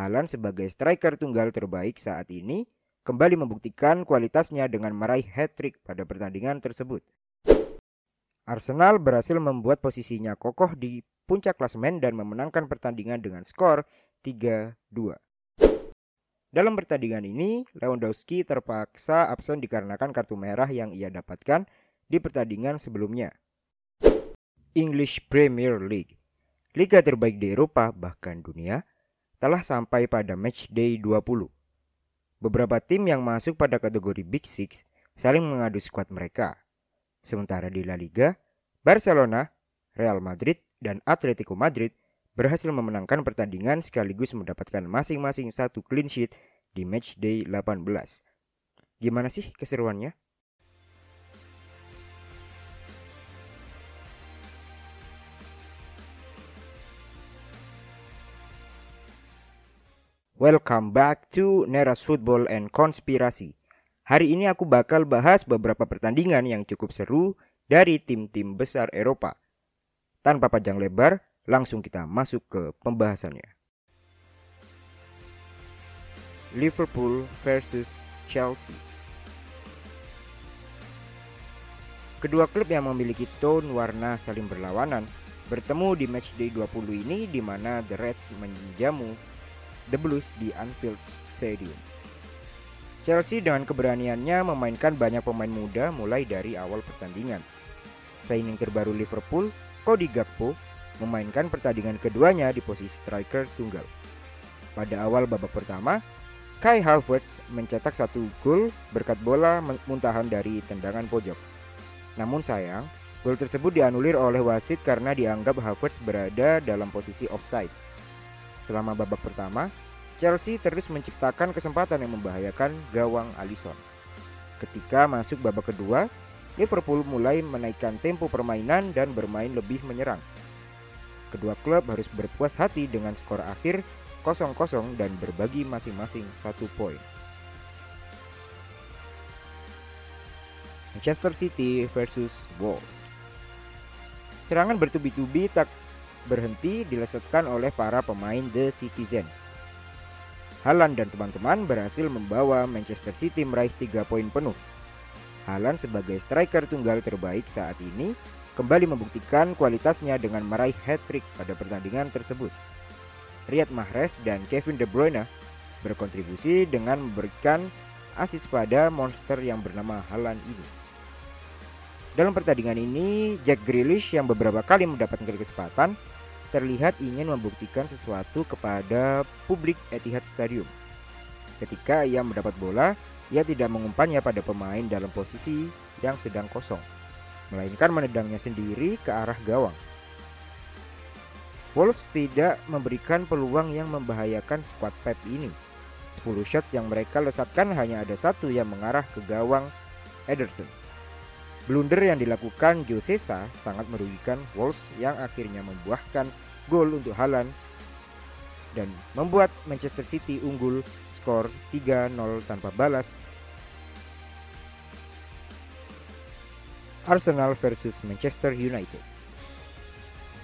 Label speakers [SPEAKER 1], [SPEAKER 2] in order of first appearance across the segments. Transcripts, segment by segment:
[SPEAKER 1] Halan sebagai striker tunggal terbaik saat ini kembali membuktikan kualitasnya dengan meraih hat-trick pada pertandingan tersebut. Arsenal berhasil membuat posisinya kokoh di puncak klasemen dan memenangkan pertandingan dengan skor 3-2. Dalam pertandingan ini, Lewandowski terpaksa absen dikarenakan kartu merah yang ia dapatkan di pertandingan sebelumnya. English Premier League, liga terbaik di Eropa bahkan dunia, telah sampai pada match day 20. Beberapa tim yang masuk pada kategori Big Six saling mengadu skuad mereka. Sementara di La Liga, Barcelona, Real Madrid, dan Atletico Madrid berhasil memenangkan pertandingan sekaligus mendapatkan masing-masing satu clean sheet di match day 18. Gimana sih keseruannya? Welcome back to Neras Football and Konspirasi. Hari ini aku bakal bahas beberapa pertandingan yang cukup seru dari tim-tim besar Eropa. Tanpa panjang lebar, langsung kita masuk ke pembahasannya. Liverpool versus Chelsea. Kedua klub yang memiliki tone warna saling berlawanan bertemu di matchday 20 ini di mana The Reds menjamu The Blues di Anfield Stadium. Chelsea dengan keberaniannya memainkan banyak pemain muda mulai dari awal pertandingan. Signing terbaru Liverpool, Cody Gakpo, memainkan pertandingan keduanya di posisi striker tunggal. Pada awal babak pertama, Kai Havertz mencetak satu gol berkat bola muntahan dari tendangan pojok. Namun sayang, gol tersebut dianulir oleh wasit karena dianggap Havertz berada dalam posisi offside. Selama babak pertama, Chelsea terus menciptakan kesempatan yang membahayakan gawang Alisson. Ketika masuk babak kedua, Liverpool mulai menaikkan tempo permainan dan bermain lebih menyerang. Kedua klub harus berpuas hati dengan skor akhir 0-0 dan berbagi masing-masing satu poin. Manchester City versus Wolves. Serangan bertubi-tubi tak berhenti dilesetkan oleh para pemain The Citizens. Halan dan teman-teman berhasil membawa Manchester City meraih 3 poin penuh. Halan sebagai striker tunggal terbaik saat ini kembali membuktikan kualitasnya dengan meraih hat-trick pada pertandingan tersebut. Riyad Mahrez dan Kevin De Bruyne berkontribusi dengan memberikan asis pada monster yang bernama Halan ini. Dalam pertandingan ini, Jack Grealish yang beberapa kali mendapatkan kesempatan terlihat ingin membuktikan sesuatu kepada publik Etihad Stadium. Ketika ia mendapat bola, ia tidak mengumpannya pada pemain dalam posisi yang sedang kosong, melainkan menendangnya sendiri ke arah gawang. Wolves tidak memberikan peluang yang membahayakan squad Pep ini. 10 shots yang mereka lesatkan hanya ada satu yang mengarah ke gawang Ederson. Blunder yang dilakukan Josesa sangat merugikan Wolves yang akhirnya membuahkan gol untuk Halan dan membuat Manchester City unggul skor 3-0 tanpa balas. Arsenal versus Manchester United.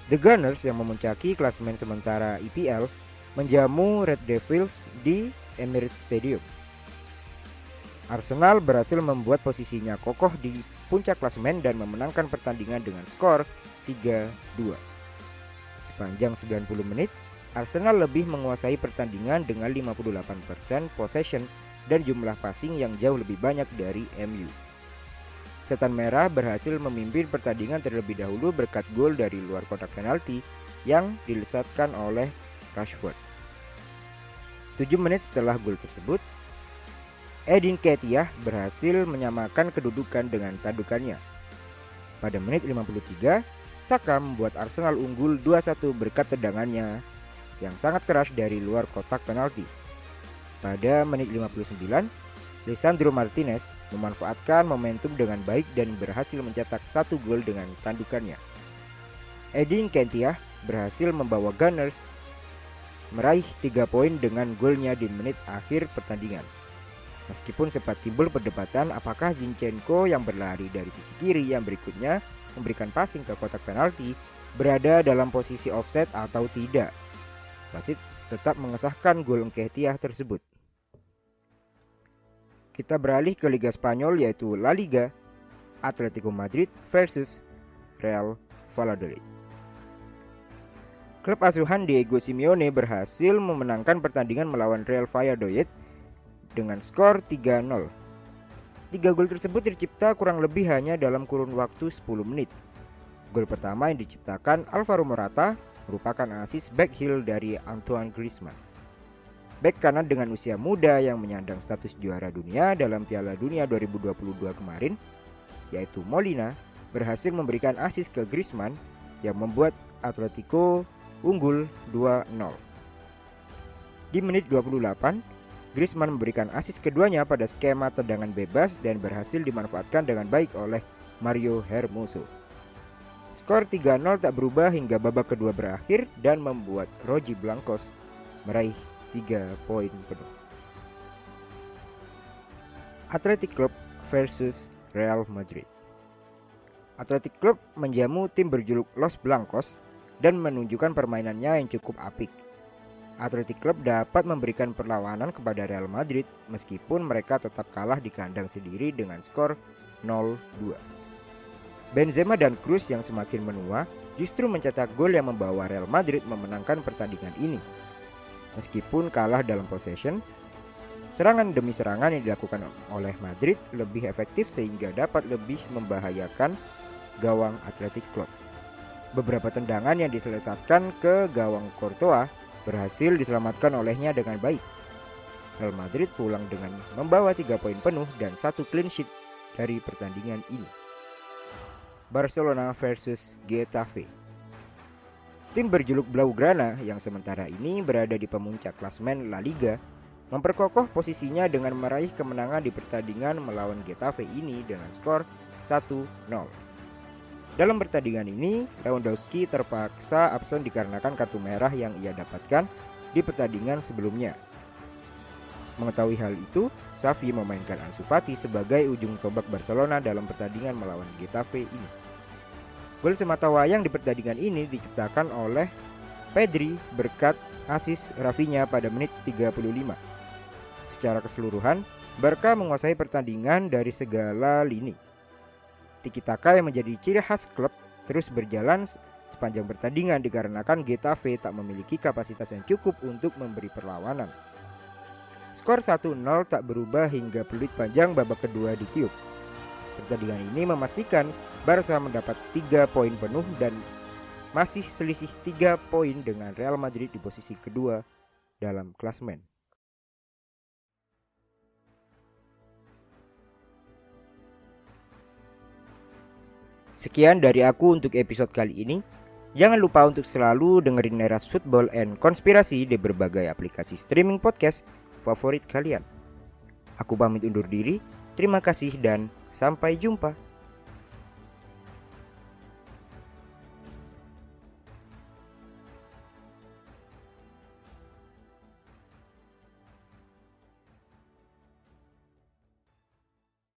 [SPEAKER 1] The Gunners yang memuncaki klasemen sementara EPL menjamu Red Devils di Emirates Stadium. Arsenal berhasil membuat posisinya kokoh di puncak klasemen dan memenangkan pertandingan dengan skor 3-2. Sepanjang 90 menit, Arsenal lebih menguasai pertandingan dengan 58% possession dan jumlah passing yang jauh lebih banyak dari MU. Setan Merah berhasil memimpin pertandingan terlebih dahulu berkat gol dari luar kotak penalti yang dilesatkan oleh Rashford. 7 menit setelah gol tersebut, Edin Ketia berhasil menyamakan kedudukan dengan tandukannya. Pada menit 53, Saka membuat Arsenal unggul 2-1 berkat tendangannya yang sangat keras dari luar kotak penalti. Pada menit 59, Lisandro Martinez memanfaatkan momentum dengan baik dan berhasil mencetak satu gol dengan tandukannya. Edin Kentia berhasil membawa Gunners meraih 3 poin dengan golnya di menit akhir pertandingan. Meskipun sempat timbul perdebatan apakah Zinchenko yang berlari dari sisi kiri yang berikutnya memberikan passing ke kotak penalti berada dalam posisi offset atau tidak. Wasit tetap mengesahkan gol Nketiah tersebut. Kita beralih ke Liga Spanyol yaitu La Liga, Atletico Madrid versus Real Valladolid. Klub asuhan Diego Simeone berhasil memenangkan pertandingan melawan Real Valladolid dengan skor 3-0. Tiga gol tersebut tercipta kurang lebih hanya dalam kurun waktu 10 menit. Gol pertama yang diciptakan Alvaro Morata merupakan asis back heel dari Antoine Griezmann. Back kanan dengan usia muda yang menyandang status juara dunia dalam Piala Dunia 2022 kemarin, yaitu Molina, berhasil memberikan asis ke Griezmann yang membuat Atletico unggul 2-0. Di menit 28, Griezmann memberikan asis keduanya pada skema tendangan bebas dan berhasil dimanfaatkan dengan baik oleh Mario Hermoso. Skor 3-0 tak berubah hingga babak kedua berakhir dan membuat Roji Blancos meraih 3 poin penuh. Athletic Club versus Real Madrid. Athletic Club menjamu tim berjuluk Los Blancos dan menunjukkan permainannya yang cukup apik. Athletic Club dapat memberikan perlawanan kepada Real Madrid meskipun mereka tetap kalah di kandang sendiri dengan skor 0-2. Benzema dan Cruz yang semakin menua justru mencetak gol yang membawa Real Madrid memenangkan pertandingan ini. Meskipun kalah dalam possession, serangan demi serangan yang dilakukan oleh Madrid lebih efektif sehingga dapat lebih membahayakan gawang Athletic Club. Beberapa tendangan yang diselesaikan ke gawang Courtois berhasil diselamatkan olehnya dengan baik. Real Madrid pulang dengan membawa tiga poin penuh dan satu clean sheet dari pertandingan ini. Barcelona versus Getafe. Tim berjuluk Blaugrana yang sementara ini berada di pemuncak klasmen La Liga memperkokoh posisinya dengan meraih kemenangan di pertandingan melawan Getafe ini dengan skor 1-0. Dalam pertandingan ini, Lewandowski terpaksa absen dikarenakan kartu merah yang ia dapatkan di pertandingan sebelumnya. Mengetahui hal itu, Safi memainkan Ansu Fati sebagai ujung tombak Barcelona dalam pertandingan melawan Getafe ini. Gol semata wayang di pertandingan ini diciptakan oleh Pedri berkat asis Rafinya pada menit 35. Secara keseluruhan, Barca menguasai pertandingan dari segala lini. Tiki Taka yang menjadi ciri khas klub terus berjalan sepanjang pertandingan dikarenakan Getafe tak memiliki kapasitas yang cukup untuk memberi perlawanan. Skor 1-0 tak berubah hingga peluit panjang babak kedua ditiup. Pertandingan ini memastikan Barca mendapat 3 poin penuh dan masih selisih 3 poin dengan Real Madrid di posisi kedua dalam klasmen. Sekian dari aku untuk episode kali ini. Jangan lupa untuk selalu dengerin Neras Football and Konspirasi di berbagai aplikasi streaming podcast favorit kalian. Aku pamit undur diri, terima kasih dan sampai jumpa.